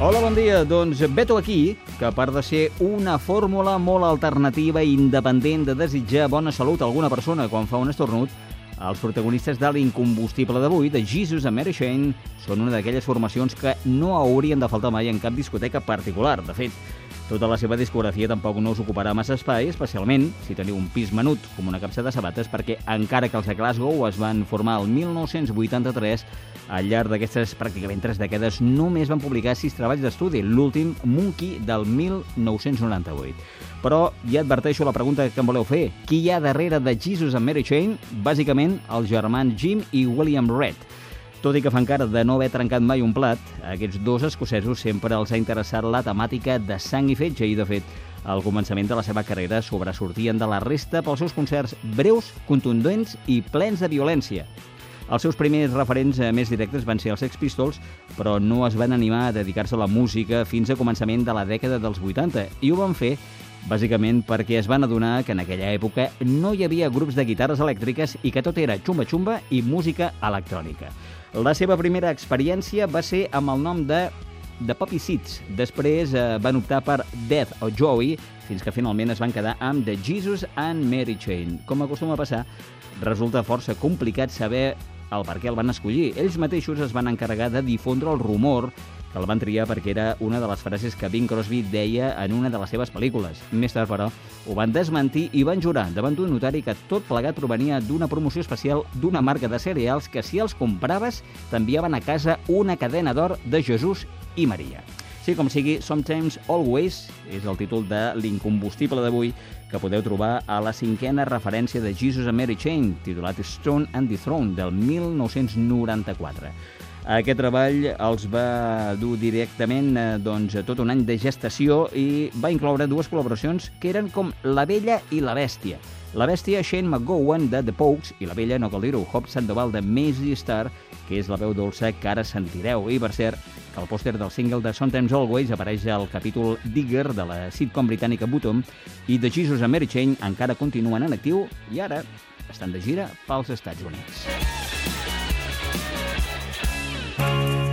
Hola, bon dia. Doncs veto aquí, que a part de ser una fórmula molt alternativa i independent de desitjar bona salut a alguna persona quan fa un estornut, els protagonistes de l'incombustible d'avui, de Jesus and Mary Chain, són una d'aquelles formacions que no haurien de faltar mai en cap discoteca particular. De fet, tota la seva discografia tampoc no us ocuparà massa espai, especialment si teniu un pis menut com una capsa de sabates, perquè encara que els de Glasgow es van formar el 1983, al llarg d'aquestes pràcticament tres dècades només van publicar sis treballs d'estudi, l'últim Monkey del 1998. Però ja adverteixo la pregunta que em voleu fer. Qui hi ha darrere de Jesus and Mary Chain? Bàsicament, els germans Jim i William Red. Tot i que fa encara de no haver trencat mai un plat, aquests dos escocesos sempre els ha interessat la temàtica de sang i fetge i, de fet, al començament de la seva carrera sobresortien de la resta pels seus concerts breus, contundents i plens de violència. Els seus primers referents eh, més directes van ser els Sex Pistols, però no es van animar a dedicar-se a la música fins a començament de la dècada dels 80, i ho van fer bàsicament perquè es van adonar que en aquella època no hi havia grups de guitarres elèctriques i que tot era xumba-xumba i música electrònica. La seva primera experiència va ser amb el nom de The Poppy Seeds. Després eh, van optar per Death o Joey, fins que finalment es van quedar amb The Jesus and Mary Chain. Com acostuma a passar, resulta força complicat saber el per què el van escollir. Ells mateixos es van encarregar de difondre el rumor que el van triar perquè era una de les frases que Bing Crosby deia en una de les seves pel·lícules. Més tard, però, ho van desmentir i van jurar davant d'un notari que tot plegat provenia d'una promoció especial d'una marca de cereals que si els compraves t'enviaven a casa una cadena d'or de Jesús i Maria. Sí, com sigui, Sometimes Always és el títol de l'incombustible d'avui que podeu trobar a la cinquena referència de Jesus and Mary Chain, titulat Stone and the Throne, del 1994. Aquest treball els va dur directament eh, doncs, tot un any de gestació i va incloure dues col·laboracions que eren com La vella i la bèstia. La bèstia Shane McGowan de The Pokes i la vella, no cal dir-ho, Hop Sandoval de Maisie Star, que és la veu dolça que ara sentireu. I per cert, que el pòster del single de Sometimes Always apareix al capítol Digger de la sitcom britànica Bottom i The Jesus and Mary Chain encara continuen en actiu i ara estan de gira pels Estats Units. Bye.